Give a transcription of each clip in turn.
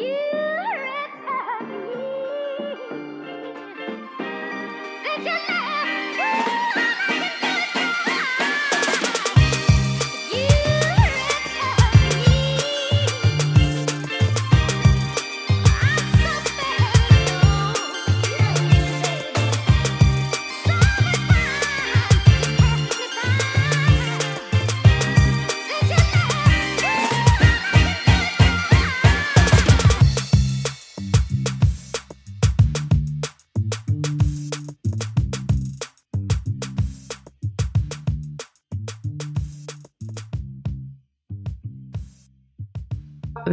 you.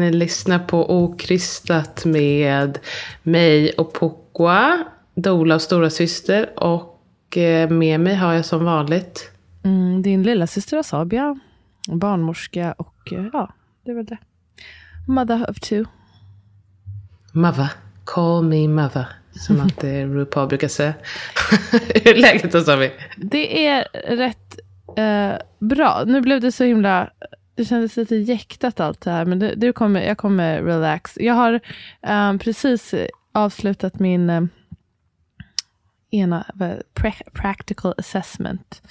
Ni lyssnar på Okrystat med mig och Pokwa, Dola och stora syster Och eh, med mig har jag som vanligt mm, din lilla syster Asabia, barnmorska och eh, ja, det är väl det. Mother of two. Mother, call me mother. Som alltid RuPaul brukar säga. Hur är läget Asabi? Det är rätt eh, bra. Nu blev det så himla det kändes lite jäktat allt det här, men det, det kommer, jag kommer relax. Jag har um, precis avslutat min um, ena pra practical assessment,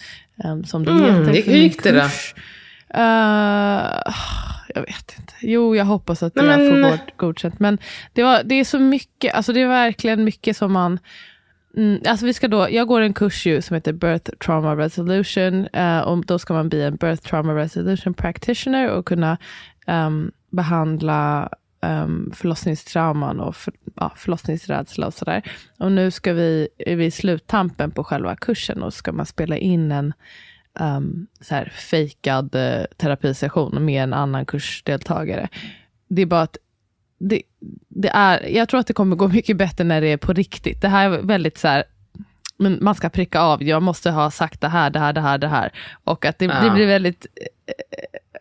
um, som det mm, heter. Hur gick det då? Uh, jag vet inte. Jo, jag hoppas att Nej, jag men... får godkänt. Men det, var, det är så mycket, alltså det är verkligen mycket som man Mm, alltså vi ska då, jag går en kurs ju som heter Birth Trauma Resolution. Uh, och då ska man bli en Birth Trauma Resolution Practitioner och kunna um, behandla um, förlossningstrauman och för, ja, förlossningsrädsla och sådär. Och nu ska vi, är vi i sluttampen på själva kursen och ska man spela in en um, så här fejkad uh, terapisession med en annan kursdeltagare. Det är bara att det, det, är, jag tror att det kommer gå mycket bättre när det är på riktigt. Det här är väldigt så här, men man ska pricka av, jag måste ha sagt det här, det här, det här, det här. Och att det, ja. det blir väldigt,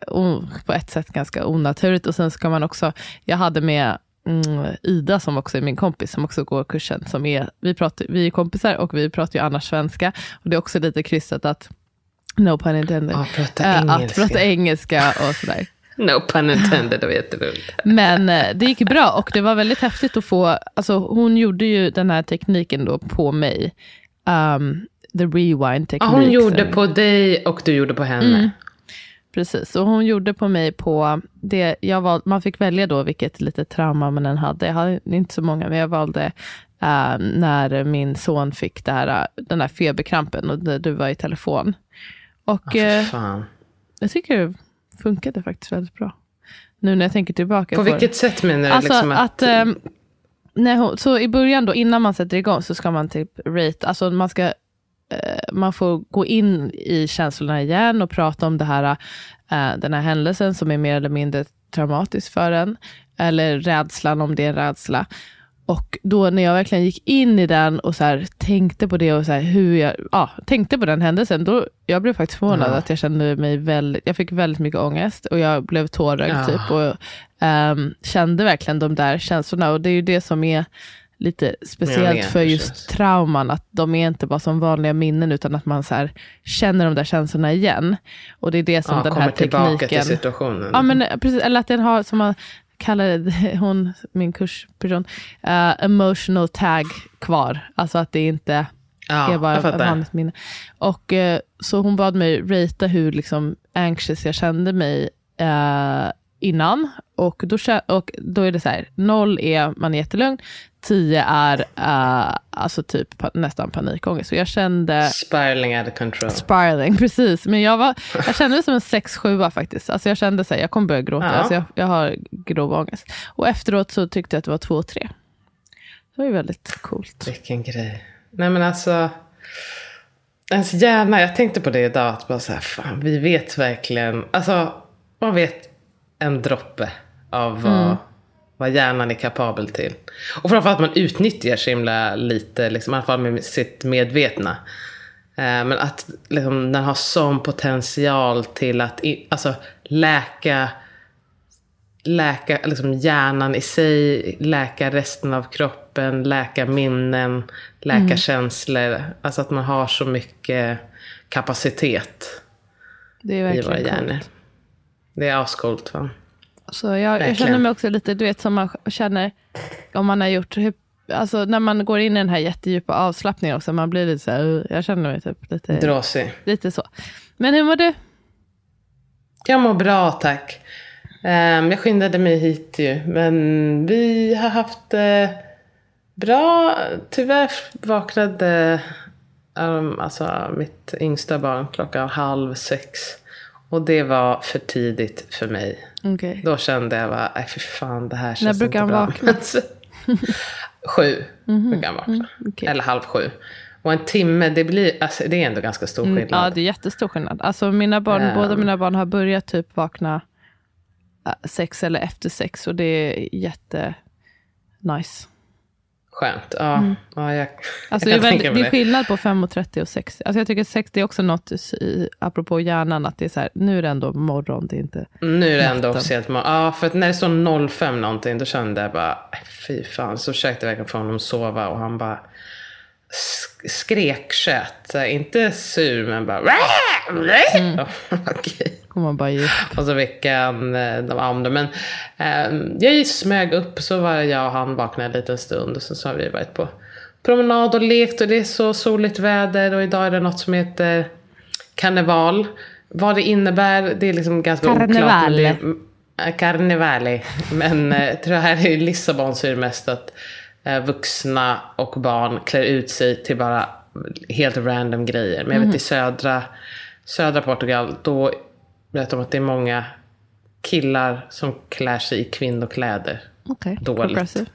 oh, på ett sätt ganska onaturligt. Och sen ska man också, jag hade med mm, Ida som också är min kompis, som också går kursen. Som är, vi, pratar, vi är kompisar och vi pratar ju annars svenska. Och det är också lite krystat att, no pun intended, ja, prata äh, att prata engelska och sådär. No pun intended, det var jätteroligt. Men eh, det gick bra och det var väldigt häftigt att få, alltså hon gjorde ju den här tekniken då på mig. Um, the rewind teknik. Ja, hon gjorde på dig och du gjorde på henne. Mm. Precis, och hon gjorde på mig på det, jag val, man fick välja då vilket litet trauma man än hade. Jag hade inte så många, men jag valde uh, när min son fick det här, den här feberkrampen och du var i telefon. Och oh, jag tycker funkade faktiskt väldigt bra. Nu när jag tänker tillbaka. På, på vilket det. sätt menar du? Alltså liksom att, att um, när hon, så i början då, innan man sätter igång, så ska man typ rate, alltså man ska uh, man får gå in i känslorna igen och prata om det här, uh, den här händelsen som är mer eller mindre traumatisk för en. Eller rädslan om det är en rädsla. Och då när jag verkligen gick in i den och så här, tänkte på det och så här, hur jag ja, tänkte på den händelsen, då jag blev faktiskt förvånad ja. att jag kände mig väldigt, jag fick väldigt mycket ångest och jag blev tårögd ja. typ och um, kände verkligen de där känslorna och det är ju det som är lite speciellt för just precis. trauman, att de är inte bara som vanliga minnen utan att man så här, känner de där känslorna igen. Och det är det som ja, den här tekniken... Kommer tillbaka till situationen. Ja, men precis, eller att den har, som man kallade hon, min kursperson, uh, emotional tag kvar. Alltså att det inte ja, är bara ett vanligt minne. Och uh, så hon bad mig rata hur liksom anxious jag kände mig uh, innan. Och då, och då är det så här, noll är man är jättelugn, tio är uh, alltså typ nästan panikångest. Så jag kände... Spiraling out of control. Spiraling, precis. Men jag, var, jag kände det som en 6-7 faktiskt. Alltså jag kände att jag kommer börja gråta. Ja. Alltså jag, jag har grov ångest. Och efteråt så tyckte jag att det var 2 3. Det var ju väldigt coolt. Vilken grej. Nej men alltså. Ens hjärna, jag tänkte på det idag. Att bara så här, fan, vi vet verkligen. Alltså man vet en droppe av vad, mm. vad hjärnan är kapabel till. Och framförallt att man utnyttjar så himla lite, liksom, i alla fall med sitt medvetna. Eh, men att liksom, den har sån potential till att alltså, läka, läka liksom, hjärnan i sig, läka resten av kroppen, läka minnen, läka mm. känslor. Alltså att man har så mycket kapacitet det är verkligen i våra hjärnor. Det är ascoolt va? Så jag, jag, känner mig också lite, du vet som man känner om man har gjort, alltså när man går in i den här jättedjupa avslappningen också, man blir lite så här, jag känner mig typ lite... Dråsig. Lite så. Men hur mår du? Jag mår bra tack. Um, jag skyndade mig hit ju, men vi har haft uh, bra, tyvärr vaknade um, alltså mitt yngsta barn klockan halv sex. Och det var för tidigt för mig. Okay. Då kände jag bara, nej för fan det här känns När brukar inte han bra. vakna? sju mm -hmm. brukar han vakna. Mm, okay. Eller halv sju. Och en timme, det, blir, alltså, det är ändå ganska stor skillnad. Mm, ja, det är jättestor skillnad. Alltså, mina barn, um, båda mina barn har börjat typ vakna äh, sex eller efter sex och det är jätte nice. Skönt. Ja, mm. ja jag, alltså, jag det, är väldigt, det är skillnad på 5.30 och 6. Alltså, jag tycker 6 det är också något, i, apropå hjärnan, att det är så här, nu är det ändå morgon, det är inte Nu är det ändå officiellt morgon. Ja, för att när det står 05 någonting, då kände jag bara, fy fan. Så försökte jag verkligen få honom att sova och han bara skrekkött. Inte sur, men bara... Mm. Okej. Kommer bara ge Och så veckan eh, de andra. Men eh, jag smög upp, så var jag och han vaknade en liten stund. Och sen så har vi varit på promenad och lekt. Och det är så soligt väder. Och idag är det något som heter karneval. Vad det innebär, det är liksom ganska Karneval. oklart. Men Karnevali. Men eh, jag tror här i Lissabon så är det mest att eh, vuxna och barn klär ut sig till bara helt random grejer. Men jag vet i södra, södra Portugal, då vet de att det är många killar som klär sig i kvinnokläder. Okej, Dåligt. progressive.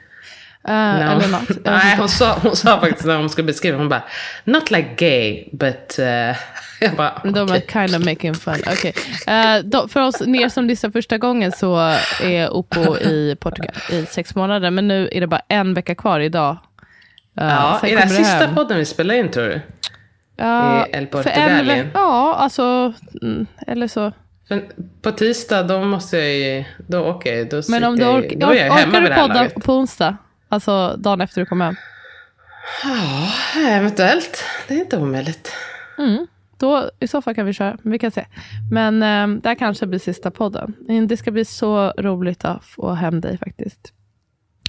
Uh, Eller något. Jag vet Nej, hon sa, hon sa faktiskt när hon skulle beskriva, hon bara Not like gay, but... Uh, jag bara, De okej. är kind of making fun. Okay. Eh, då, för oss ner som lyssnar första gången så är Oppo i Portugal i sex månader. Men nu är det bara en vecka kvar idag. Eh, Ja, är det här sista hem. podden vi spelar in tror du? Ja, i El ve- Ja, alltså. mm, Eller så. För på tisdag då måste jag ju, då åker jag då Men om du jag, ork- då är jag hemma orkar du podda på onsdag? Alltså dagen efter du kommer hem. Ja, eventuellt. Det är inte omöjligt. Mm. Då, I så fall kan vi köra, vi kan se. Men eh, det här kanske blir sista podden. Men Det ska bli så roligt att få hem dig faktiskt.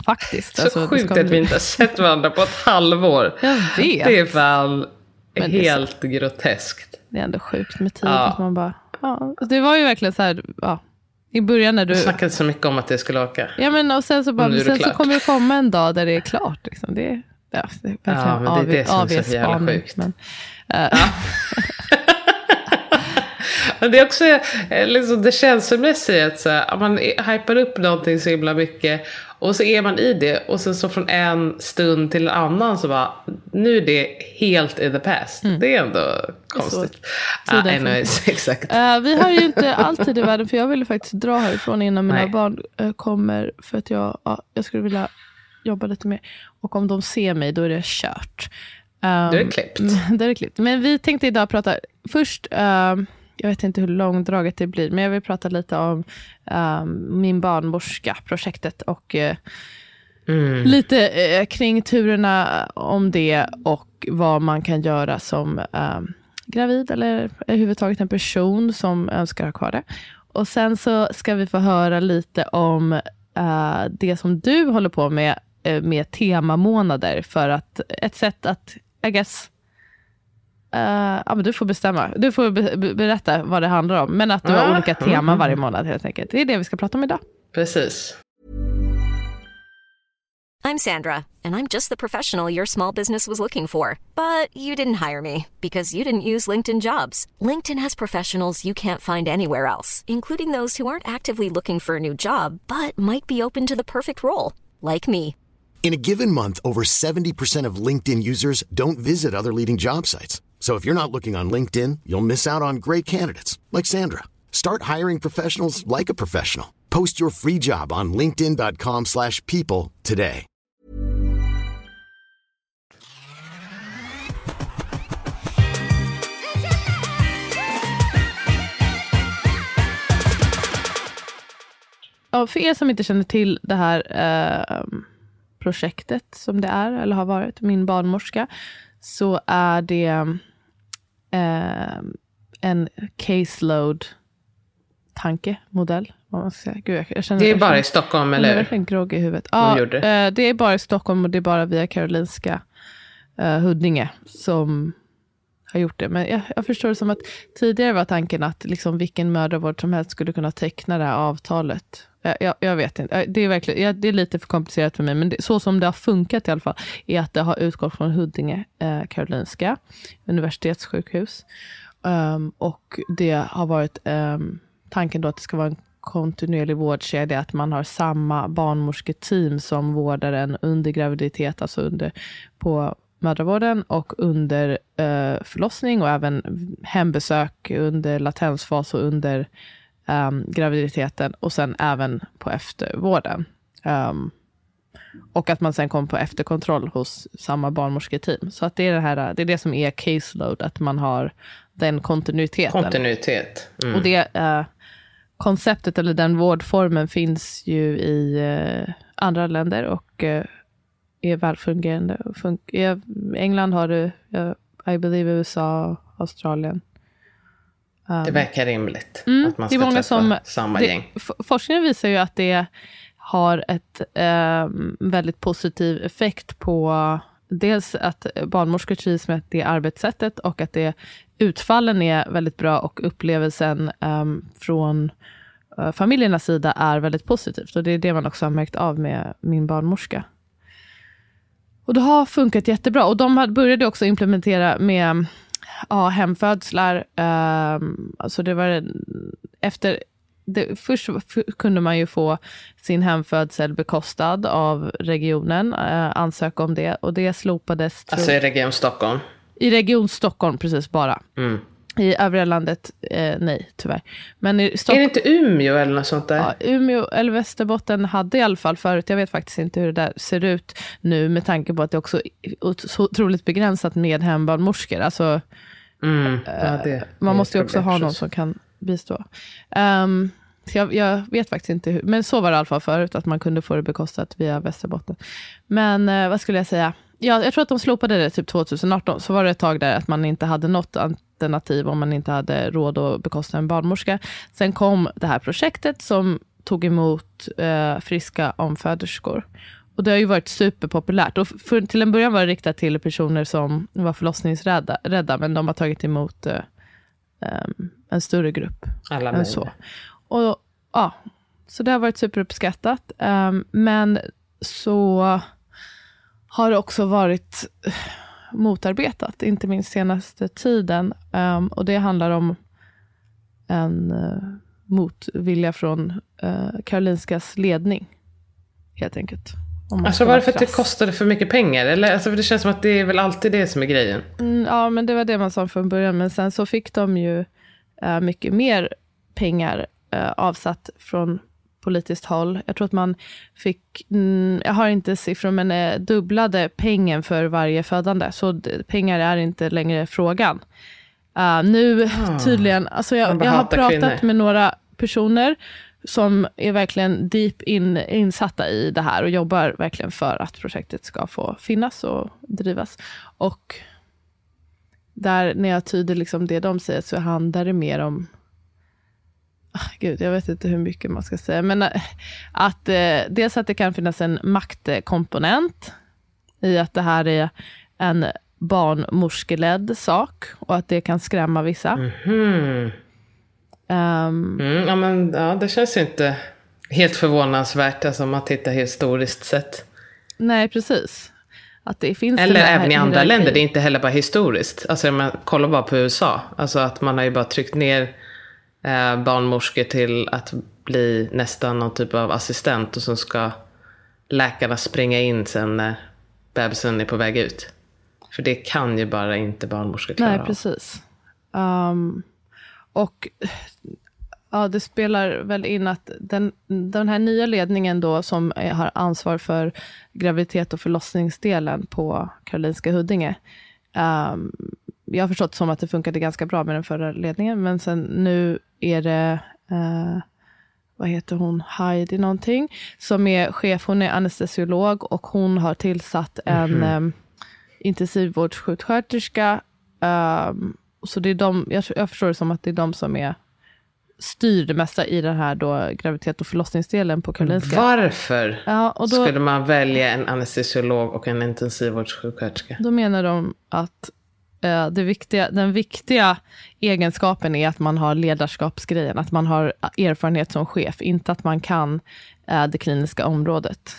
Faktiskt. Så alltså, sjukt att vi inte har sett varandra på ett halvår. Jag vet. Det är fan Men det är helt groteskt. Det är ändå sjukt med tid. Ja. Att man bara, ja. Det var ju verkligen så här, ja. I början när du... Vi snackade så mycket om att jag skulle åka. Ja men och sen så, bara, det sen så kommer det komma en dag där det är klart. Liksom. Det, ja, det är Ja, men det är det som är så jävla spaning, sjukt. Men, eh, Men det är också eh, liksom det känslomässiga att så här, man hypar upp någonting så himla mycket och så är man i det och sen så från en stund till en annan så bara nu är det helt in the past. Det är ändå konstigt. Ja, Tiden anyways, exakt. Eh, vi har ju inte alltid i världen, för jag ville faktiskt dra härifrån innan mina Nej. barn eh, kommer. För att jag, ja, jag skulle vilja jobba lite mer. Och om de ser mig, då är det kört. Um, Då är det klippt. då är det klippt. Men vi tänkte idag prata, först, ehm, jag vet inte hur långdraget det blir, men jag vill prata lite om ehm, min barnmorska-projektet och eh, Mm. lite eh, kring turerna om det och vad man kan göra som eh, gravid eller överhuvudtaget en person som önskar ha kvar det. Och sen så ska vi få höra lite om eh, det som du håller på med med temamånader för att ett sätt att, I guess, eh, ja, men du får bestämma. Du får be- be- berätta vad det handlar om. Men att du har Ah, olika teman mm. varje månad helt enkelt. Det är det vi ska prata om idag. Precis. I'm Sandra, and I'm just the professional your small business was looking for. But you didn't hire me because you didn't use LinkedIn jobs. LinkedIn has professionals you can't find anywhere else, including those who aren't actively looking for a new job but might be open to the perfect role, like me. In a given month, over 70% of LinkedIn users don't visit other leading job sites. So if you're not looking on LinkedIn, you'll miss out on great candidates like Sandra. Start hiring professionals like a professional. Post your free job on linkedin.com/people today. Ja, för er som inte känner till det här eh, projektet som det är, eller har varit, Min barnmorska, så är det eh, en caseload tankemodell. Vad man ska säga. Gud, jag, jag känner, det är jag bara känner, i Stockholm, eller Jag hur? verkligen groggy i huvudet. Ja, gjorde eh, det är bara i Stockholm och det är bara via Karolinska eh, Huddinge som har gjort det. Men jag, jag förstår det som att tidigare var tanken att liksom vilken mödravård som helst skulle kunna teckna det här avtalet. Jag, jag, jag vet inte, det är, verkligen, det är lite för komplicerat för mig, men det, så som det har funkat i alla fall, är att det har utgått från Huddinge, eh, Karolinska, universitetssjukhus. Um, och det har varit um, tanken då att det ska vara en kontinuerlig vårdkedja, att man har samma barnmorsketeam som vårdar en under graviditet, alltså under, på mödravården och under uh, förlossning och även hembesök under latensfas och under um, graviditeten och sen även på eftervården. Um, och att man sen kommer på efterkontroll hos samma barnmorsketeam. Så att det är det, här, det är det som är caseload, att man har den kontinuiteten. Kontinuitet. Mm. Och det uh, konceptet, eller den vårdformen, finns ju i uh, andra länder och uh, är välfungerande. Fun England har du, I believe USA, Australien. Det verkar rimligt. Mm, att man ska det är många som, samma det, gäng. Forskningen visar ju att det har ett eh, väldigt positiv effekt på dels att barnmorskor trivs med det arbetssättet och att det, utfallen är väldigt bra och upplevelsen eh, från eh, familjernas sida är väldigt positivt. Och det är det man också har märkt av med min barnmorska. Och det har funkat jättebra. Och de började också implementera med ja, hemfödslar. Eh, alltså det var efter det, först kunde man ju få sin hemfödsel bekostad av regionen, eh, ansöka om det. Och det slopades. Alltså i Region Stockholm? I Region Stockholm, precis bara. Mm. I övriga landet, eh, nej tyvärr. Men i Stock- är det inte Umeå eller något sånt där? Ja, Umeå eller Västerbotten hade i alla fall förut, jag vet faktiskt inte hur det där ser ut nu, med tanke på att det också är så otroligt begränsat med hembarnmorskor. Alltså, mm. ja, det, man måste ju också ha någon som kan bistå. Um, jag, jag, vet faktiskt inte hur, men så var det i alla fall förut, att man kunde få det bekostat via Västerbotten. Men eh, vad skulle jag säga? Ja, jag tror att de slopade det typ 2018, så var det ett tag där att man inte hade något alternativ om man inte hade råd att bekosta en barnmorska. Sen kom det här projektet som tog emot eh, friska omföderskor. Och det har ju varit superpopulärt. Och för, till en början var det riktat till personer som var förlossningsrädda, rädda, men de har tagit emot eh, um, en större grupp Alla än så. Och, ja, så det har varit superuppskattat. Um, men så har det också varit motarbetat, inte minst senaste tiden. Um, och det handlar om en uh, motvilja från uh, Karolinskas ledning, helt enkelt. Alltså var det för att det kostade för mycket pengar? Eller? Alltså för det känns som att det är väl alltid det som är grejen. Mm, ja, men det var det man sa från början. Men sen så fick de ju uh, mycket mer pengar uh, avsatt från politiskt håll. Jag tror att man fick, mm, jag har inte siffror, men uh, dubblade pengen för varje födande. Så pengar är inte längre frågan. nu ah, tydligen, alltså jag, jag har pratat kvinnor. med några personer som är verkligen deep in, insatta i det här och jobbar verkligen för att projektet ska få finnas och drivas. Och där när jag tyder liksom det de säger så handlar det mer om Gud, jag vet inte hur mycket man ska säga, men att eh, dels att det kan finnas en maktkomponent i att det här är en barnmorskeledd sak och att det kan skrämma vissa. Mm. Um, mm, ja, men, ja, det känns ju inte helt förvånansvärt alltså, om man tittar historiskt sett. Nej, precis. Att det finns Eller även i andra länder, det är inte heller bara historiskt. Alltså, man kollar bara på USA. Alltså att man har ju bara tryckt ner eh, barnmorskor till att bli nästan någon typ av assistent och så ska läkarna springa in sen när bebisen är på väg ut. För det kan ju bara inte barnmorskor klara Nej, precis. Um, och ja, det spelar väl in att den, den här nya ledningen då, som har ansvar för graviditet och förlossningsdelen på Karolinska Huddinge. Um, jag har förstått som att det funkade ganska bra med den förra ledningen, men sen nu är det uh, vad heter hon, Heidi någonting, som är chef, hon är anestesiolog och hon har tillsatt en mm um, intensivvårdssjuksköterska um, så det är de, jag, jag förstår det som att det är de som är styr det mesta i den här då graviditet och förlossningsdelen på Karolinska. Varför Ja, då, skulle man välja en anestesiolog och en intensivvårdssjuksköterska? då menar de att eh, det viktiga, den viktiga egenskapen är att man har ledarskapsgrejen, att man har erfarenhet som chef, inte att man kan eh, det kliniska området.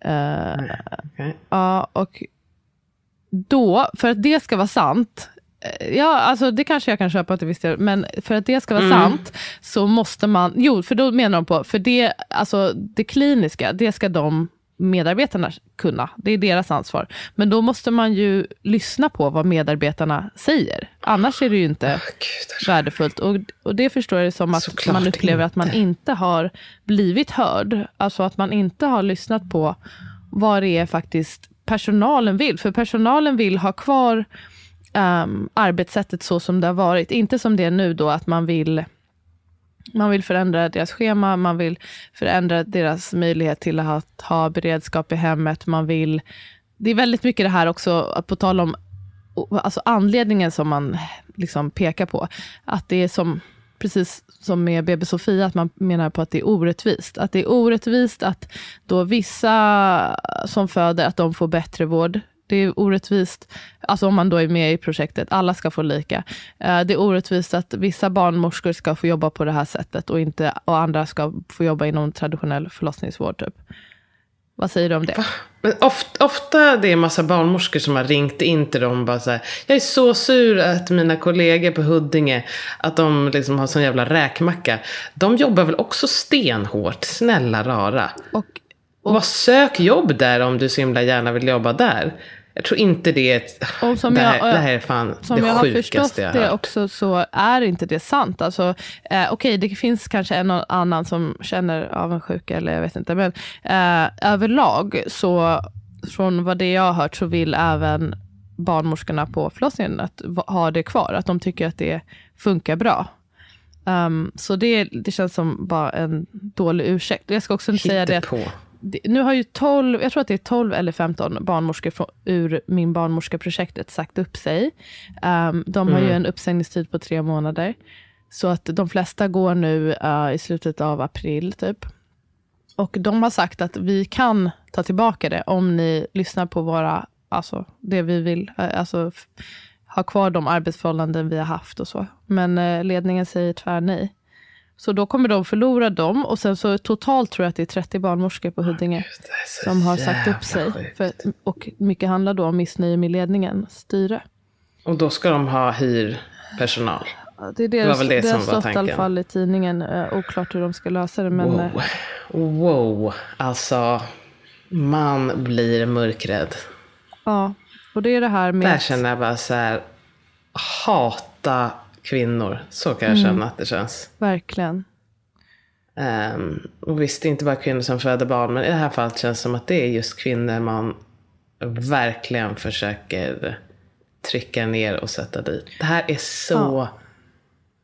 Eh, Okej. Ja, och då, för att det ska vara sant, eh, ja, alltså det kanske jag kan köpa till viss del, men för att det ska vara sant så måste man, jo, för då menar de på, för det, alltså det kliniska, det ska de medarbetarna kunna, det är deras ansvar. Men då måste man ju lyssna på vad medarbetarna säger, annars är det ju inte så- värdefullt. Och, och det förstår jag som att Såklart man upplever att man inte. inte har blivit hörd. Alltså att man inte har lyssnat på vad det är faktiskt personalen vill. För personalen vill ha kvar ehm, arbetssättet så som det har varit. Inte som det är nu då att man vill man vill förändra deras schema, man vill förändra deras möjlighet till att ha beredskap i hemmet. Man vill, det är väldigt mycket det här också, att på tal om alltså anledningen som man liksom pekar på. Att det är som, precis som med BB Sofia, att man menar på att det är orättvist. Att det är orättvist att då vissa som föder, att de får bättre vård. Det är orättvist, alltså om man då är med i projektet, alla ska få lika. Eh, Det är orättvist att vissa barnmorskor ska få jobba på det här sättet och, inte, och andra ska få jobba inom traditionell förlossningsvård. Typ. Vad säger du om det? Men ofta, ofta det är en massa barnmorskor som har ringt in till dem och bara så här, Jag är så sur att mina kollegor på Huddinge, att de liksom har sån jävla räkmacka. De jobbar väl också stenhårt, snälla rara. Och, Och vad sök jobb där om du så himla gärna vill jobba där. Jag tror inte det är ett... Och som det, här, jag- det här är fan Som det jag har förstått jag har det också så är inte det sant. Alltså, eh, Okej, det finns kanske en och annan som känner avundsjuka eller jag vet inte. Men eh, överlag så, från vad det jag har hört så vill även barnmorskorna på förlossningen att ha det kvar. Att de tycker att det funkar bra. Um, så det, det känns som bara en dålig ursäkt. Jag ska också säga det att på. det, nu har ju 12, jag tror att det är 12 eller 15 barnmorskor från, ur min barnmorskeprojektet sagt upp sig. Um, de har ju en uppsägningstid på tre månader. Så att de flesta går nu uh, i slutet av april typ. Och de har sagt att vi kan ta tillbaka det om ni lyssnar på våra, alltså det vi vill, uh, alltså ha kvar de arbetsförhållanden vi har haft och så. Men uh, ledningen säger tvär nej. Så då kommer de förlora dem och sen så totalt tror jag att det är 30 barnmorskor på Huddinge Det som har sagt upp sig. För, och mycket handlar då om missnöje med ledningen, styre. Och då ska de ha hyrpersonal. Det, är det, Det var väl det det har som var stått i alla tanken. fall i tidningen. Uh, oklart hur de ska lösa det. Men, eh, Wow. wow. Alltså, man blir mörkrädd. ja, och det är det här med... Där känner jag bara så här, hata kvinnor. Så kan jag Mm. känna att det känns. Verkligen. Um, och visst, det är inte bara kvinnor som föder barn, men i det här fallet känns det som att det är just kvinnor man verkligen försöker trycka ner och sätta dit. Det här är så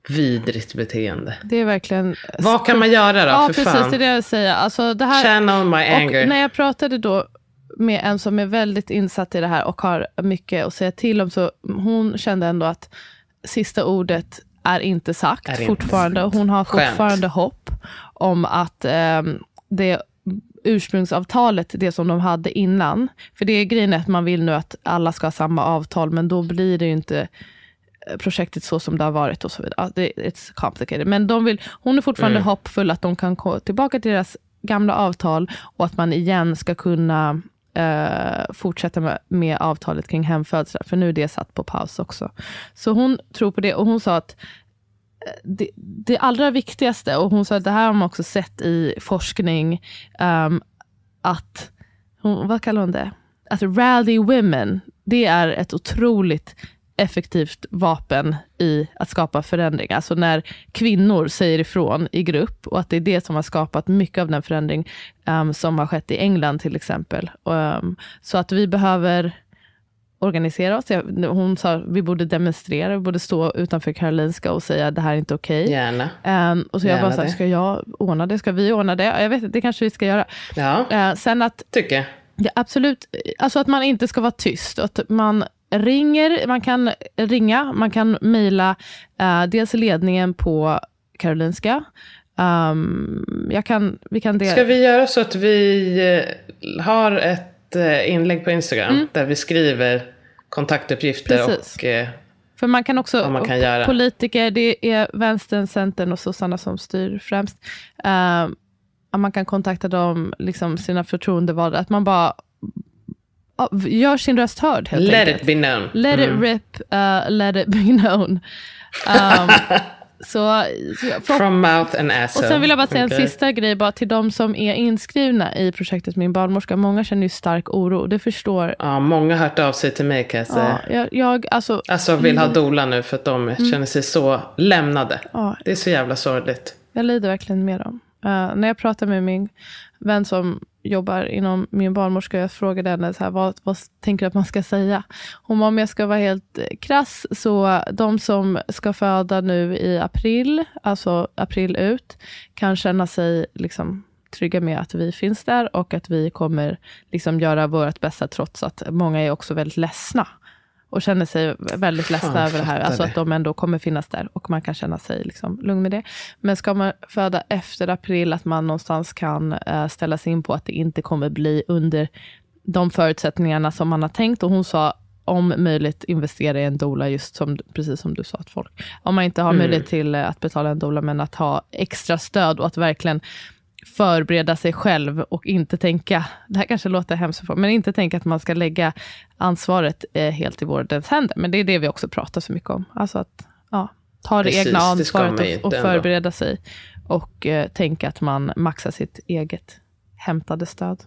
vidrigt beteende. Det är verkligen... Vad kan man göra då? Ja, för precis. fan? Det är det jag säger. Alltså, det här... Channel my anger. Och när jag pratade då med en som är väldigt insatt i det här och har mycket att säga till om, så hon kände ändå att sista ordet är inte sagt Är inte fortfarande. Hon har fortfarande hopp om att ehm, det ursprungsavtalet, det som de hade innan, för det är grejen att man vill nu att alla ska ha samma avtal, men då blir det ju inte eh, projektet så som det har varit och så vidare. It's complicated. Men de vill, hon är fortfarande hoppfull att de kan gå tillbaka till deras gamla avtal och att man igen ska kunna eh, fortsätta med, med avtalet kring hemfödslar, för nu är det satt på paus också. Så hon tror på det och hon sa att eh, det, det allra viktigaste, och hon sa att det här har man också sett i forskning, um, att, hon, vad kallar hon det? Att rally women, det är ett otroligt effektivt vapen i att skapa förändring. Alltså när kvinnor säger ifrån i grupp och att det är det som har skapat mycket av den förändring ehm, som har skett i England till exempel. Ehm, så att vi behöver organisera oss. Jag- Hon sa vi borde demonstrera, vi borde stå utanför Karolinska och säga det här är inte okej. Gärna. Ehm, och så jag Gärna bara så här, ska jag ordna det? Ska vi ordna det? Ja, Jag vet inte, det kanske vi ska göra. Ja, Eh, sen att tycker jag. Ja, absolut. Alltså att man inte ska vara tyst. Att man ringer, man kan ringa, man kan mejla uh, dels ledningen på Karolinska. Um, jag kan, vi kan Ska vi göra så att vi eh, har ett eh, inlägg på Instagram mm. där vi skriver kontaktuppgifter Precis. och för man kan också, man kan göra. politiker, det är vänstern, centern och sossarna som styr främst. Uh, man kan kontakta dem, liksom sina förtroendevalda, att man bara gör sin röst hörd. Helt let enkelt. it be known. Let mm. it rip, uh, let it be known. Um, Så, From mouth and asshole. Och sen vill jag bara säga okay. en sista grej bara till de som är inskrivna i projektet Min barnmorska. Många känner ju stark oro, det förstår. Ja, många har hört av sig till mig kan jag säga. Ja, jag, jag, alltså, alltså vill ha dola nu för att de mm. känner sig så lämnade. Ja. Det är så jävla sorgligt. Jag lider verkligen med dem. Uh, när jag pratar med min vän som jobbar inom min barnmorska. Jag frågade henne, så här, vad, vad tänker du att man ska säga? Hon om jag ska vara helt eh, krass, så de som ska föda nu i april, alltså april ut, kan känna sig liksom trygga med att vi finns där och att vi kommer liksom göra vårt bästa, trots att många är också väldigt ledsna och känner sig väldigt ledsna Fan, över det här. Alltså att de ändå kommer finnas där och man kan känna sig liksom lugn med det. Men ska man föda efter april, att man någonstans kan uh, ställa sig in på att det inte kommer bli under de förutsättningarna som man har tänkt. Och hon sa, om möjligt investera i en dola, just som, precis som du sa, att folk, om man inte har mm. möjlighet till uh, att betala en dola, men att ha extra stöd och att verkligen förbereda sig själv och inte tänka, det här kanske låter hemskt, men inte tänka att man ska lägga ansvaret eh, helt i vårdens händer. Men det är det vi också pratar så mycket om. Alltså att ja, ta det Precis, egna ansvaret det och, och förbereda sig. Och eh, tänka att man maxar sitt eget hämtade stöd.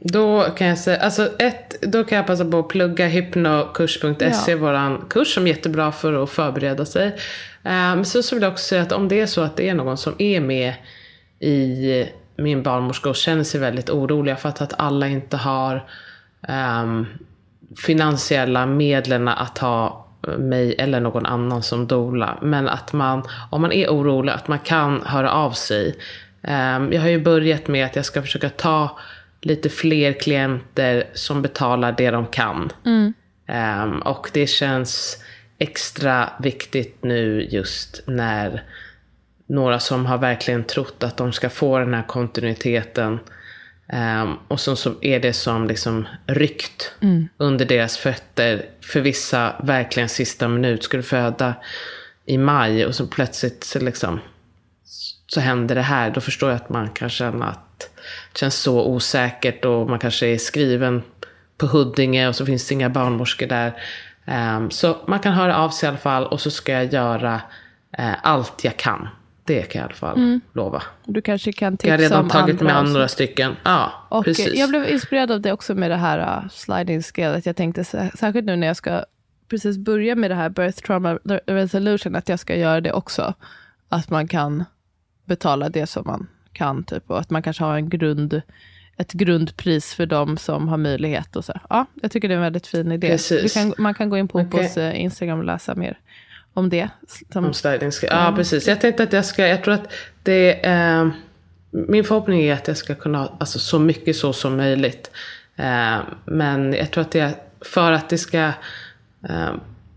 Då kan jag säga, alltså ett, då kan jag passa på att plugga hypnokurs.se, ja. våran kurs som är jättebra för att förbereda sig. Um, så, så vill jag också säga att om det är så att det är någon som är med i min barnmorska och känner sig väldigt oroliga för att, att alla inte har um, finansiella medlen att ha mig eller någon annan som dola. Men att man, om man är orolig, att man kan höra av sig. Um, jag har ju börjat med att jag ska försöka ta lite fler klienter som betalar det de kan. Mm. Um, och det känns extra viktigt nu just när några som har verkligen trott att de ska få den här kontinuiteten. Um, och så, så är det som liksom ryckt mm. under deras fötter. För vissa verkligen sista minut. Du föda i maj och så plötsligt så, liksom, så händer det här. Då förstår jag att man kan känna att det känns så osäkert och man kanske är skriven på Huddinge och så finns det inga barnmorskor där. Um, så man kan höra av sig i alla fall och så ska jag göra uh, allt jag kan det kan jag i alla fall mm. lova. Du kanske kan tipsa om Jag har redan tagit med andra stycken. Ja, och precis. Jag blev inspirerad av det också med det här uh, sliding scale. Jag tänkte särskilt nu när jag ska precis börja med det här birth trauma resolution, att jag ska göra det också. Att man kan betala det som man kan, typ, och att man kanske har en grund, ett grundpris för de som har möjlighet. Och så. Ja, jag tycker det är en väldigt fin idé. Kan, man kan gå in på okay. uh, Instagram och läsa mer om det. Som... Om styling. Ja, mm. precis. Jag tänkte att jag ska, jag tror att det eh, min förhoppning är att jag ska kunna, alltså så mycket så som möjligt. Eh, men jag tror att det, för att det ska eh,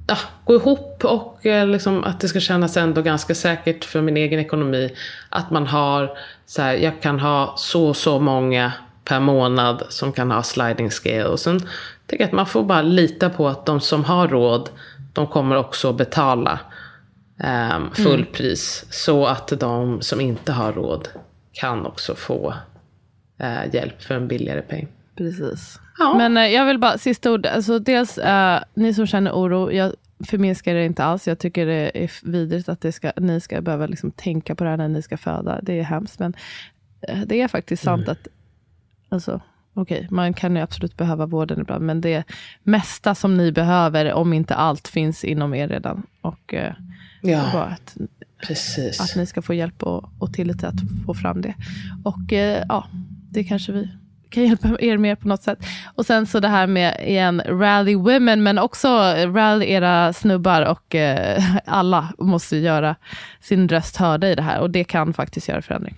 ja, gå ihop och eh, liksom att det ska kännas ändå ganska säkert för min egen ekonomi. Att man har, så här, jag kan ha så så många per månad som kan ha sliding scale. Och sen tycker jag att man får bara lita på att de som har råd de kommer också betala um, full mm. pris. Så att de som inte har råd kan också få uh, hjälp för en billigare peng. Precis. Ja. Men uh, jag vill bara, sista ord, alltså dels uh, ni som känner oro, jag förminskar det inte alls. Jag tycker det är vidrigt att det ska, ni ska behöva liksom tänka på det här när ni ska föda. Det är hemskt. Men det är faktiskt sant mm. att alltså, Okej, okay, man kan ju absolut behöva vården ibland, men det mesta som ni behöver, om inte allt, finns inom er redan. Och eh, ja, att, precis. att ni ska få hjälp och, och tillit att få fram det. Och eh, ja, det kanske vi kan hjälpa er med på något sätt. Och sen så det här med igen, rally women, men också rally era snubbar och eh, alla måste göra sin röst hörda i det här. Och det kan faktiskt göra förändring.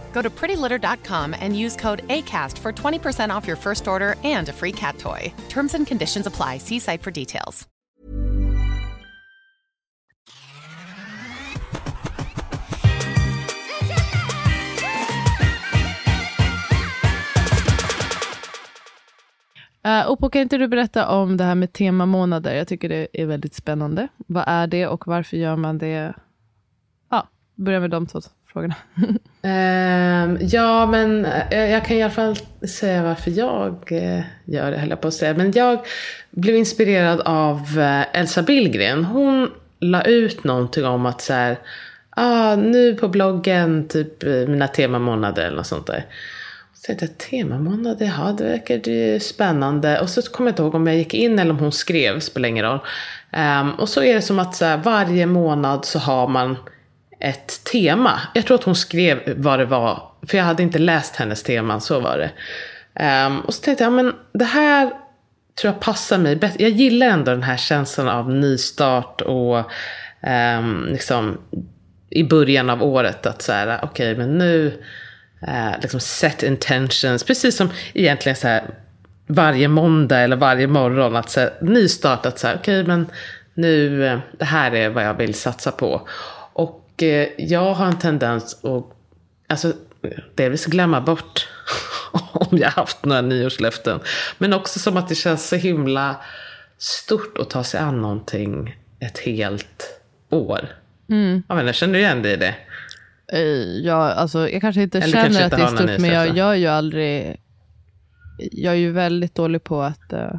Go to prettylitter.com and use code ACAST for 20% off your first order and a free cat toy. Terms and conditions apply. See site for details. Eh, uh, Opo, kan inte du berätta om det här med temamånader? Jag tycker det är väldigt spännande. Vad är det och varför gör man det? Börja med de två frågorna. um, ja, men eh, jag, jag, kan i alla fall säga varför jag eh, gör det, höll jag på att säga. Men jag blev inspirerad av eh, Elsa Billgren. Hon la ut någonting om att så här, ah, nu på bloggen, typ mina temamånader eller något sånt där. Så tänkte jag, temamånad, jaha, det verkar ju spännande. Och så kommer jag inte ihåg om jag gick in eller om hon skrev, spelar ingen roll. Um, och så är det som att så här, varje månad så har man ett tema. Jag tror att hon skrev vad det var, för jag hade inte läst hennes teman, så var det. Um, och så tänkte jag, men det här tror jag passar mig bättre. Jag gillar ändå den här känslan av nystart och um, liksom i början av året att så här, okej, okay, men nu uh, liksom set intentions, precis som egentligen så här varje måndag eller varje morgon, att så här, nystartat så här, okej okay, men nu, eh, det här är vad jag vill satsa på. Och eh, jag har en tendens att, alltså delvis glömma bort om jag haft några nyårslöften. Men också som att det känns så himla stort att ta sig an någonting ett helt år. Mm. Jag menar, känner du igen dig i det? Eh, jag, alltså, jag kanske inte Eller känner kanske inte att det är stort, men jag gör ju aldrig... Jag är ju väldigt dålig på att uh,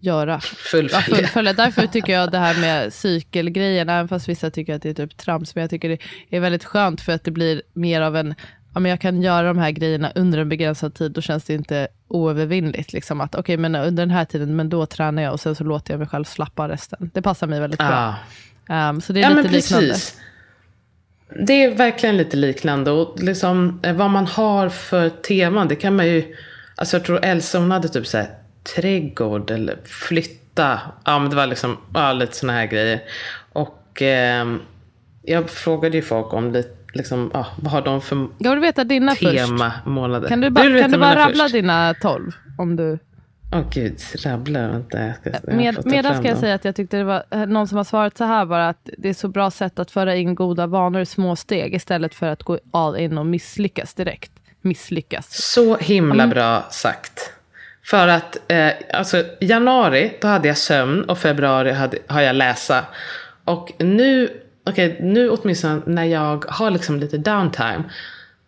göra. Fullfölja. Ja, fullfölja. Därför tycker jag det här med cykelgrejen, även fast vissa tycker att det är typ trams, men jag tycker det är väldigt skönt för att det blir mer av en ja, men jag kan göra de här grejerna under en begränsad tid, då känns det inte oövervinnligt. Liksom att okej, okay, men under den här tiden, men då tränar jag och sen så låter jag mig själv slappa resten. Det passar mig väldigt ah. bra. Um, så det är ja, lite liknande. Det är verkligen lite liknande. Och liksom, eh, vad man har för teman, det kan man ju... Alltså jag tror Elsa hon hade typ så här, trädgård eller flytta. Ja men det var liksom ja, lite sådana här grejer. Och eh, jag frågade ju folk om det, liksom, ja, vad har de för jag vill veta dina tema månader. Kan du, ba, du kan du bara rabbla först? dina tolv? Om du... Åh oh, gud, rabbla, vänta. Jag ska, jag Med, medan ska jag säga att jag tyckte det var eh, någon som har svarat så här bara att det är så bra sätt att föra in goda vanor i små steg istället för att gå all in och misslyckas direkt. Misslyckas. Så himla mm. bra sagt. För att eh, alltså, januari, då hade jag sömn och februari hade, har jag läsa. Och nu, okay, nu åtminstone när jag har liksom lite downtime,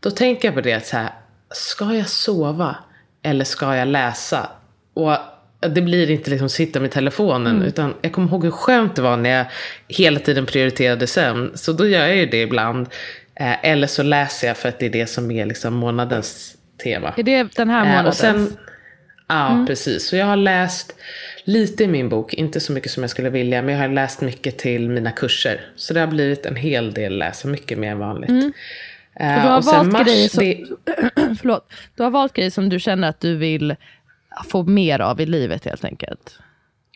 då tänker jag på det att så här, ska jag sova eller ska jag läsa? Och det blir inte liksom sitta med telefonen. Mm. Utan jag kommer ihåg hur skönt det var när jag hela tiden prioriterade sömn. Så då gör jag ju det ibland. Eh, eller så läser jag för att det är det som är liksom månadens tema. Är det den här månadens? Eh, ja, mm. precis. Så jag har läst lite i min bok. Inte så mycket som jag skulle vilja. Men jag har läst mycket till mina kurser. Så det har blivit en hel del läsa. Mycket mer än vanligt. Mm. Eh, och du har och valt mars, grejer som, det... förlåt, du har valt grejer som du känner att du vill få mer av i livet helt enkelt.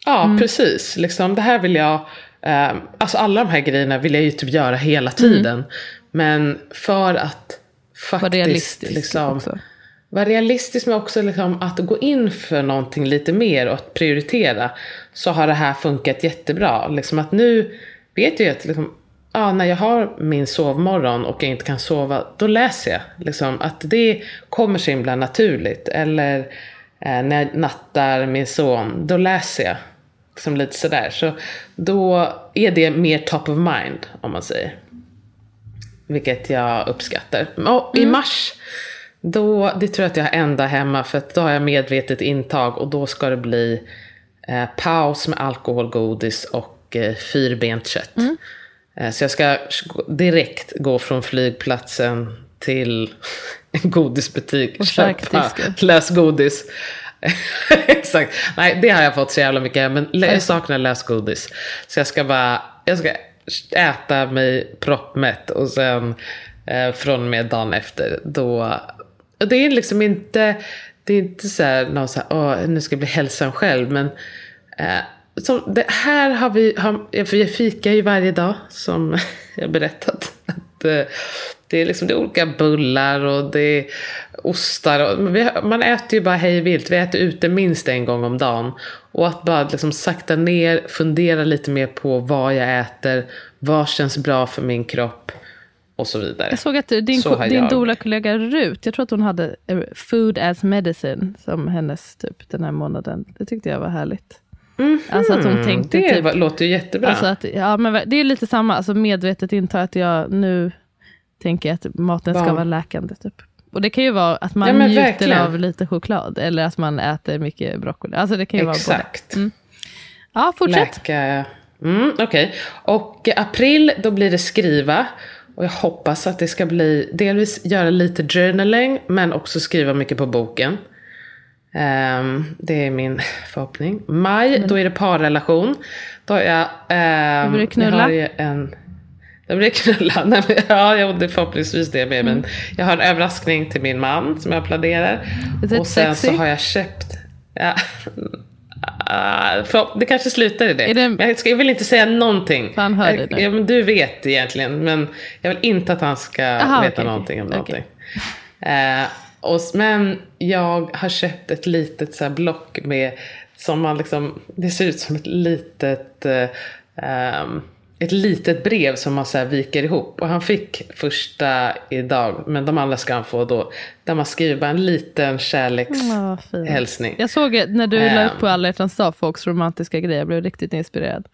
Ja, mm. precis. Liksom, det här vill jag, eh, alltså alla de här grejerna vill jag ju typ göra hela tiden. Mm. Men för att faktiskt vara realistisk, liksom, också. Vara realistisk men också liksom att gå in för någonting lite mer och att prioritera. Så har det här funkat jättebra. Liksom att nu vet jag att liksom, ja, när jag har min sovmorgon och jag inte kan sova, då läser jag. Liksom, att det kommer så himla naturligt. Eller eh, när jag nattar min son, då läser jag. Som lite sådär. Så då är det mer top of mind, om man säger. Vilket jag uppskattar. Och mm. i mars, då, det tror jag att jag har ända hemma, för då har jag medvetet intag och då ska det bli eh, paus med alkohol, godis och eh, fyrbent kött. Mm. Eh, så jag ska direkt gå från flygplatsen till en godisbutik. Och köpa lösgodis. Exakt. Nej, det har jag fått så jävla mycket. Men jag saknar lösgodis. Så jag ska bara, jag ska äta mig proppmätt och sen eh, från och med dagen efter då. Det är liksom inte, det är inte så här, någon så här, åh, nu ska jag bli hälsam själv. Men eh, som det här har vi, har, för jag fikar ju varje dag som jag berättat. Att, eh, det är liksom det är olika bullar och det är ostar. Och vi, man äter ju bara hej vilt. Vi äter ute minst en gång om dagen. Och att bara liksom sakta ner, fundera lite mer på vad jag äter. Vad känns bra för min kropp. Och så vidare. Jag såg att din, din doula-kollega Rut, jag tror att hon hade eh, Food as medicine som hennes typ den här månaden. Det tyckte jag var härligt. Mm -hmm. Alltså att hon tänkte det typ, låter ju jättebra. Alltså att, ja, men det är lite samma, alltså medvetet inta att jag nu tänker att maten ska vara läkande. Typ. Och det kan ju vara att man ja, njuter verkligen. av lite choklad eller att man äter mycket broccoli. Alltså det kan ju Exakt. vara både. Mm. Ja, fortsätt. Läka. Mm, Okej, okay. och april då blir det skriva. Och jag hoppas att det ska bli delvis göra lite journaling men också skriva mycket på boken. Um, det är min förhoppning. Maj, mm. då är det parrelation. Då har jag... Um, då blir det knulla. Jag en, då blir det knulla. Nej, men, ja, jo, det förhoppningsvis det med. Mm. Men jag har en överraskning till min man som jag planerar. Och sen sexy? så har jag köpt... Ja, Uh, för, det kanske slutar i det. det... Jag, ska, jag, vill inte säga någonting. Han hör jag, det ja, men du vet egentligen, men jag vill inte att han ska Aha, veta okay, någonting om okay. någonting. Uh, och, men jag har köpt ett litet så block med, som man liksom, det ser ut som ett litet, um, ett litet brev som man så viker ihop. Och han fick första idag, men de andra ska han få då. Där man skriver bara en liten kärlekshälsning. Oh, jag såg när du um, la upp på alla hjärtans dag folks romantiska grejer, jag blev riktigt inspirerad.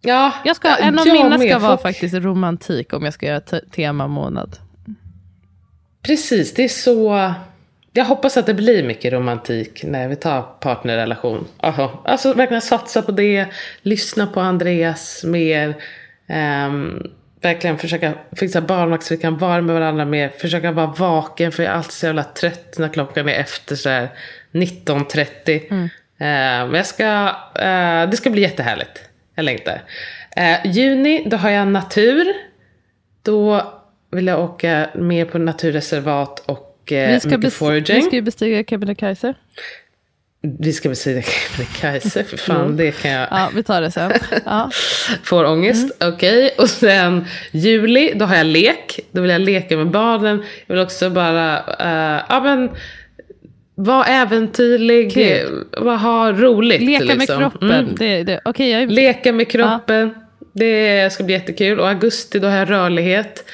Ja, jag ska, en av mina ska vara folk... faktiskt romantik om jag ska göra tema månad. Precis, det är så... Jag hoppas att det blir mycket romantik när vi tar partnerrelation. Aha. Alltså verkligen satsa på det, lyssna på Andreas mer. Um, verkligen försöka fixa barnvakt så vi kan vara med varandra mer. Försöka vara vaken för jag är alltid så jävla trött när klockan är efter så här 19.30. Mm. Uh, men jag ska, uh, det ska bli jättehärligt. Jag längtar. Uh, juni, då har jag natur. Då vill jag åka mer på naturreservat och eh, vi ska mycket foraging. Vi ska ju bestiga Kebnekaise. Vi ska bestiga Kebnekaise, för fan mm. det kan jag. Ja, vi tar det sen. Ja. Får ångest, mm. okej. Okay. Och sen juli, då har jag lek. Då vill jag leka med barnen. Jag vill också bara, uh, ja men var äventyrlig, Kul. ha roligt. Leka liksom. med kroppen. Mm. Det, det. Okay, jag... Leka med kroppen. Ja. Det ska bli jättekul. Och augusti då har jag rörlighet.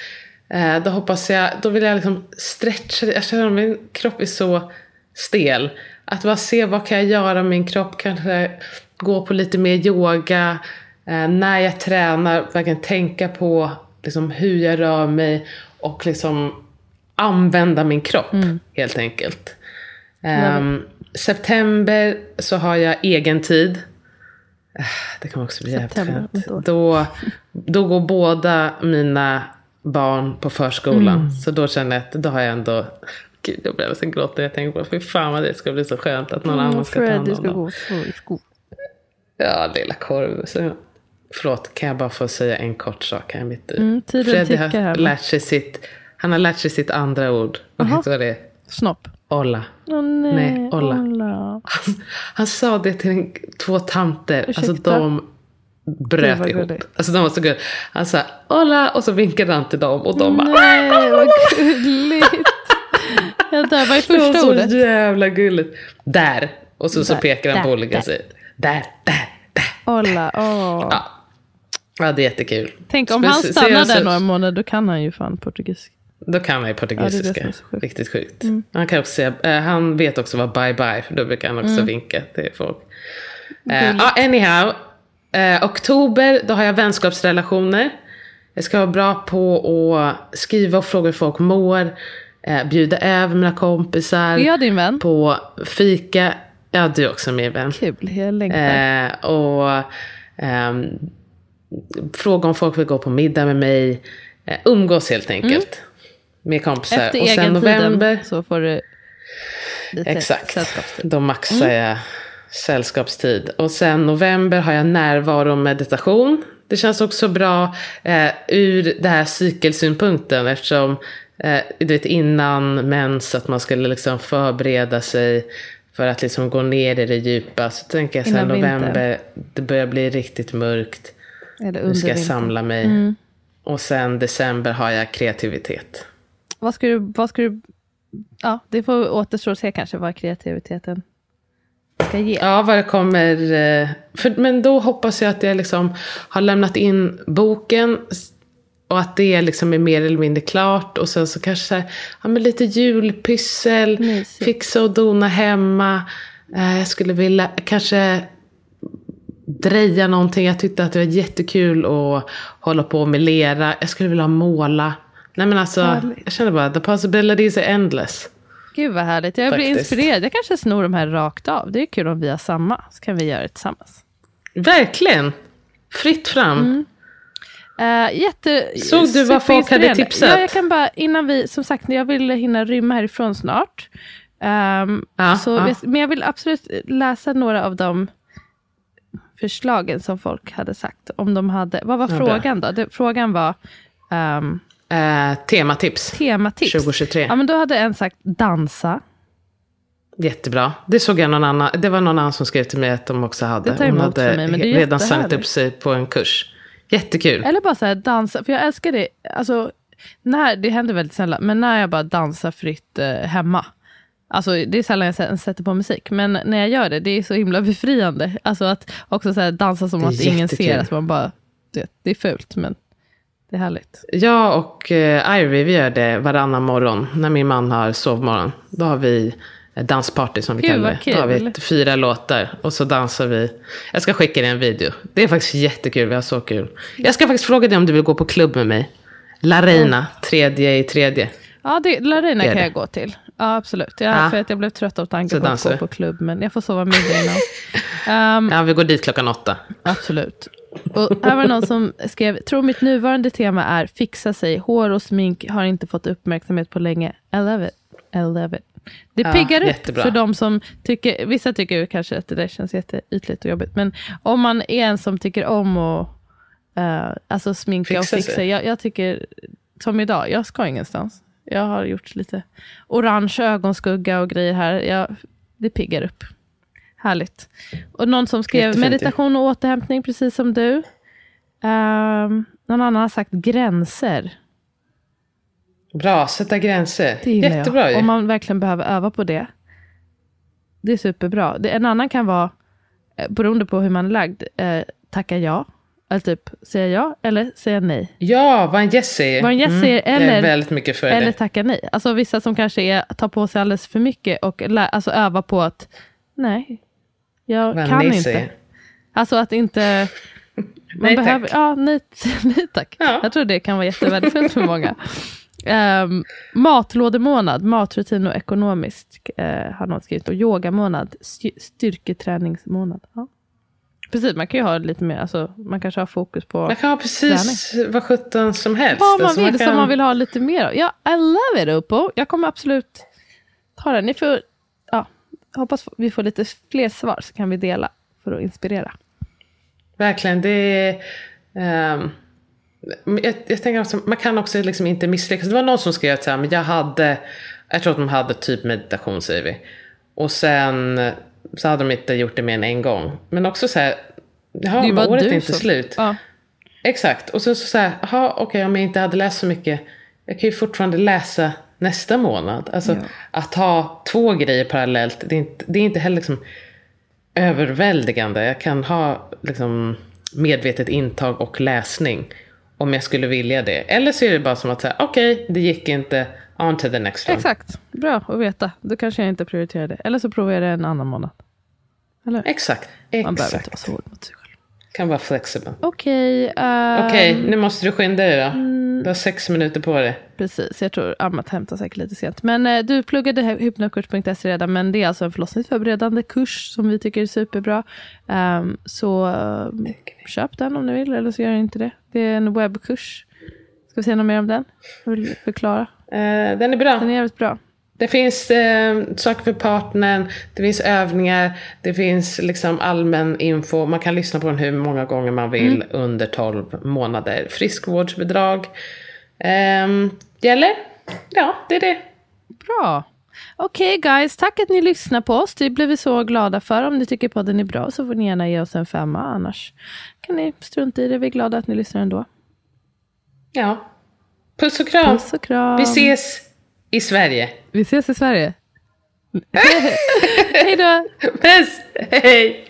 Eh, då hoppas jag, då vill jag liksom stretcha, jag känner att min kropp är så stel. Att bara se vad kan jag göra med min kropp, kanske gå på lite mer yoga. Eh, när jag tränar, verkligen tänka på liksom, hur jag rör mig och liksom använda min kropp mm. helt enkelt. Um, september så har jag egen tid. Eh, det kommer också bli jävligt Då, då går båda mina barn på förskolan. Mm. Så då känner jag att då har jag ändå Gud, jag blev så gråter jag tänker på fy fan vad det ska bli så skönt att någon mm, annan ska ta hand om dem. Ja, lilla korv. Så, förlåt, kan jag bara få säga en kort sak här mitt i? Mm, Freddy har här, lärt sig sitt, han har lärt sig sitt andra ord. Vet du vad det är? Snopp. Olla. Oh, nej, nej, olla. olla. Han, han, sa det till en, två tanter. Ursäkta? Alltså de bröt ihop. Alltså de var så gulliga. Han sa Hola och så vinkade han till dem och de bara Nej vad gulligt. Jag dör, vad är första ordet? Det var så jävla gulligt. Där. Och så, där, så pekar han på olika sidor. Där, där, där. Hola, åh. Ja. ja, det är jättekul. Tänk om han stannar där några månader, då kan han ju fan portugisiska. Då kan han ju portugisiska. Ja, sjukt. Riktigt sjukt. Mm. Han, kan också säga, uh, han vet också vad bye bye, för då brukar han också mm. vinka till folk. Uh, uh, anyhow, Eh, oktober, då har jag vänskapsrelationer. Jag ska vara bra på att skriva och fråga hur folk mår. Eh, bjuda över mina kompisar. Är jag din vän? På fika. Ja, du är också min vän. Kul, jag längtar. Eh, och ehm, fråga om folk vill gå på middag med mig. Eh, umgås helt enkelt. Mm. Med kompisar. Efter och sen november. så får du lite Exakt. Då maxar jag sällskapstid. Och sen november har jag närvaro och meditation. Det känns också bra eh, ur det här cykelsynpunkten eftersom eh, du vet innan mens att man skulle liksom förbereda sig för att liksom gå ner i det djupa. Så tänker jag sen Innan vintern. november, det börjar bli riktigt mörkt. Eller Nu ska jag. Mm. samla mig. Och sen december har jag kreativitet. Vad ska du, vad ska du, ja det får återstå att se kanske vad kreativiteten ska ge. Ja, vad det kommer. eh, För, men då hoppas jag att jag liksom har lämnat in boken. Och att det liksom är mer eller mindre klart. Och sen så kanske så här, ja, men lite julpyssel. Mysigt. Fixa och dona hemma. Eh, Jag skulle vilja kanske dreja någonting. Jag tyckte att det var jättekul att hålla på med lera. Jag skulle vilja måla. Nej men alltså, Härligt. jag känner bara, the possibilities are endless. Gud vad härligt, jag blir Faktiskt. inspirerad. Jag kanske snor de här rakt av. Det är kul om vi har samma, så kan vi göra det tillsammans. Verkligen! Fritt fram. Mm. Uh, jätte, Såg du vad folk hade tipsat? Ja, jag kan bara, innan vi, som sagt, jag vill hinna rymma härifrån snart. Ehm, Ja, så, ja. Men jag vill absolut läsa några av de förslagen som folk hade sagt. Om de hade, vad var Ja, bra. frågan då? Det, frågan var ehm, Eh, tematips. tematips. 2023. Ja, men då hade en sagt dansa. Jättebra. Det såg jag någon annan. Det var någon annan som skrev till mig att de också hade. Det tar Hon hade för mig, men det är redan signat upp sig på en kurs. Jättekul. Eller bara så här dansa, för jag älskar det. Alltså, när, det händer väldigt sällan, men när jag bara dansar fritt eh, hemma. Alltså det är sällan jag sä- sätter på musik, men när jag gör det, det är så himla befriande. Alltså att också så dansa som Det att ingen jättekul. ser, att man bara, du vet, det är fult, men det är härligt. Jag och eh, Ivy, vi gör det varannan morgon. När min man har sovmorgon. Då har vi dansparty som vi Gud, kallar det. Då har vi fyra låtar. Och så dansar vi. Jag ska skicka dig en video. Det är faktiskt jättekul. Vi har så kul. Jag ska faktiskt fråga dig om du vill gå på klubb med mig. La Reina, tredje i tredje. Ja, det, Larina Det kan det. jag gå till. Ja, absolut. Jag, Ja. För att jag blev trött av tanken på att gå på klubb, men jag får sova middag innan. Ehm, Ja, vi går dit klockan åtta. Absolut. Och här var det någon som skrev, tror mitt nuvarande tema är fixa sig, hår och smink har inte fått uppmärksamhet på länge. I love it. I love it. Det Ja, piggar upp jättebra. för de som tycker, vissa tycker kanske att det där känns jätteytligt och jobbigt, men om man är en som tycker om att eh, alltså sminka Fixa och fixa, sig. jag, jag tycker, som idag, jag ska ingenstans. Jag har gjort lite orange ögonskugga och grejer här. Jag, det piggar upp. Härligt. Och någon som skrev Jättefint meditation och återhämtning, precis som du. Um, någon annan har sagt gränser. Bra, sätta gränser. Det Jättebra jag. ju. Om man verkligen behöver öva på det. Det är superbra. Det, en annan kan vara, eh, beroende på hur man är lagd, eh, tacka ja. Eller typ säga ja eller säga nej. Ja, vad en yes säger. Vad en yes säger, Jag är eller- väldigt mycket för Eller det. tacka nej. Alltså vissa som kanske är, tar på sig alldeles för mycket och lä, alltså öva på att nej, jag Vad en kan nej inte. säger. Alltså att inte... Man Nej, tack. behöver, Ja, nej, nej tack. Ja. Jag tror det kan vara jättevärdefullt för många. Um, matlådemånad, matrutin och ekonomiskt uh, har någon skrivit. Och yogamånad, styr- styrketräningsmånad. Ja. Precis, man kan ju ha lite mer, alltså, man kanske har fokus på Man kan ha precis vad sjutton som helst. vad man Alltså, vill kan- som man vill ha lite mer av. Ja, I love it Upo. Jag kommer absolut ta den. Ni får, hoppas vi får lite fler svar så kan vi dela för att inspirera. Verkligen, det är... ehm, jag, jag tänker också, man kan också liksom inte misslyckas. Det var någon som skrev att så här, men jag hade, jag tror att de hade typ meditation säger vi. Och sen så hade de inte gjort det mer än en gång. Men också så här, jaha, Det är ju men året är inte som- slut. Ja. Exakt, och sen så så här, jaha okej om jag inte hade läst så mycket, jag kan ju fortfarande läsa nästa månad. Alltså att ha två grejer parallellt, det är inte, det är inte heller liksom överväldigande. Jag kan ha liksom medvetet intag och läsning om jag skulle vilja det. Eller så är det bara som att säga, okej, det gick inte, on to the next one. Exakt, bra att veta. Då kanske jag inte prioriterar det. Eller så provar jag det en annan månad. Eller? Exakt, Man behöver inte vara så hård mot sig själv. Kan vara flexibel. Okej, ehm, Okej, nu måste du skynda dig då. Mm. Du har sex minuter på dig. precis. Jag tror Amat hämtar säkert lite sent. Men eh, du pluggade hy- hypnokurs.se redan, men det är alltså en förlossningsförberedande kurs som vi tycker är superbra. Ehm, så eh, köp den om ni vill, eller så gör ni inte det. Det är en webbkurs. Ska vi säga något mer om den? Jag vill förklara. Eh, den är bra. Den är jävligt bra. Det finns eh, saker för partnern, det finns övningar, det finns liksom allmän info. Man kan lyssna på den hur många gånger man vill mm. under 12 månader. Friskvårdsbidrag eh, gäller. Ja, det är det. Bra. Okej okay, guys, tack att ni lyssnar på oss. Det blir vi så glada för. Om ni tycker podden är bra så får ni gärna ge oss en femma. Annars kan ni strunta i det. Vi är glada att ni lyssnar ändå. Ja. Puss och kram. Puss och kram. Vi ses i Sverige. Vi ses i Sverige. Hej då. Puss. Hej.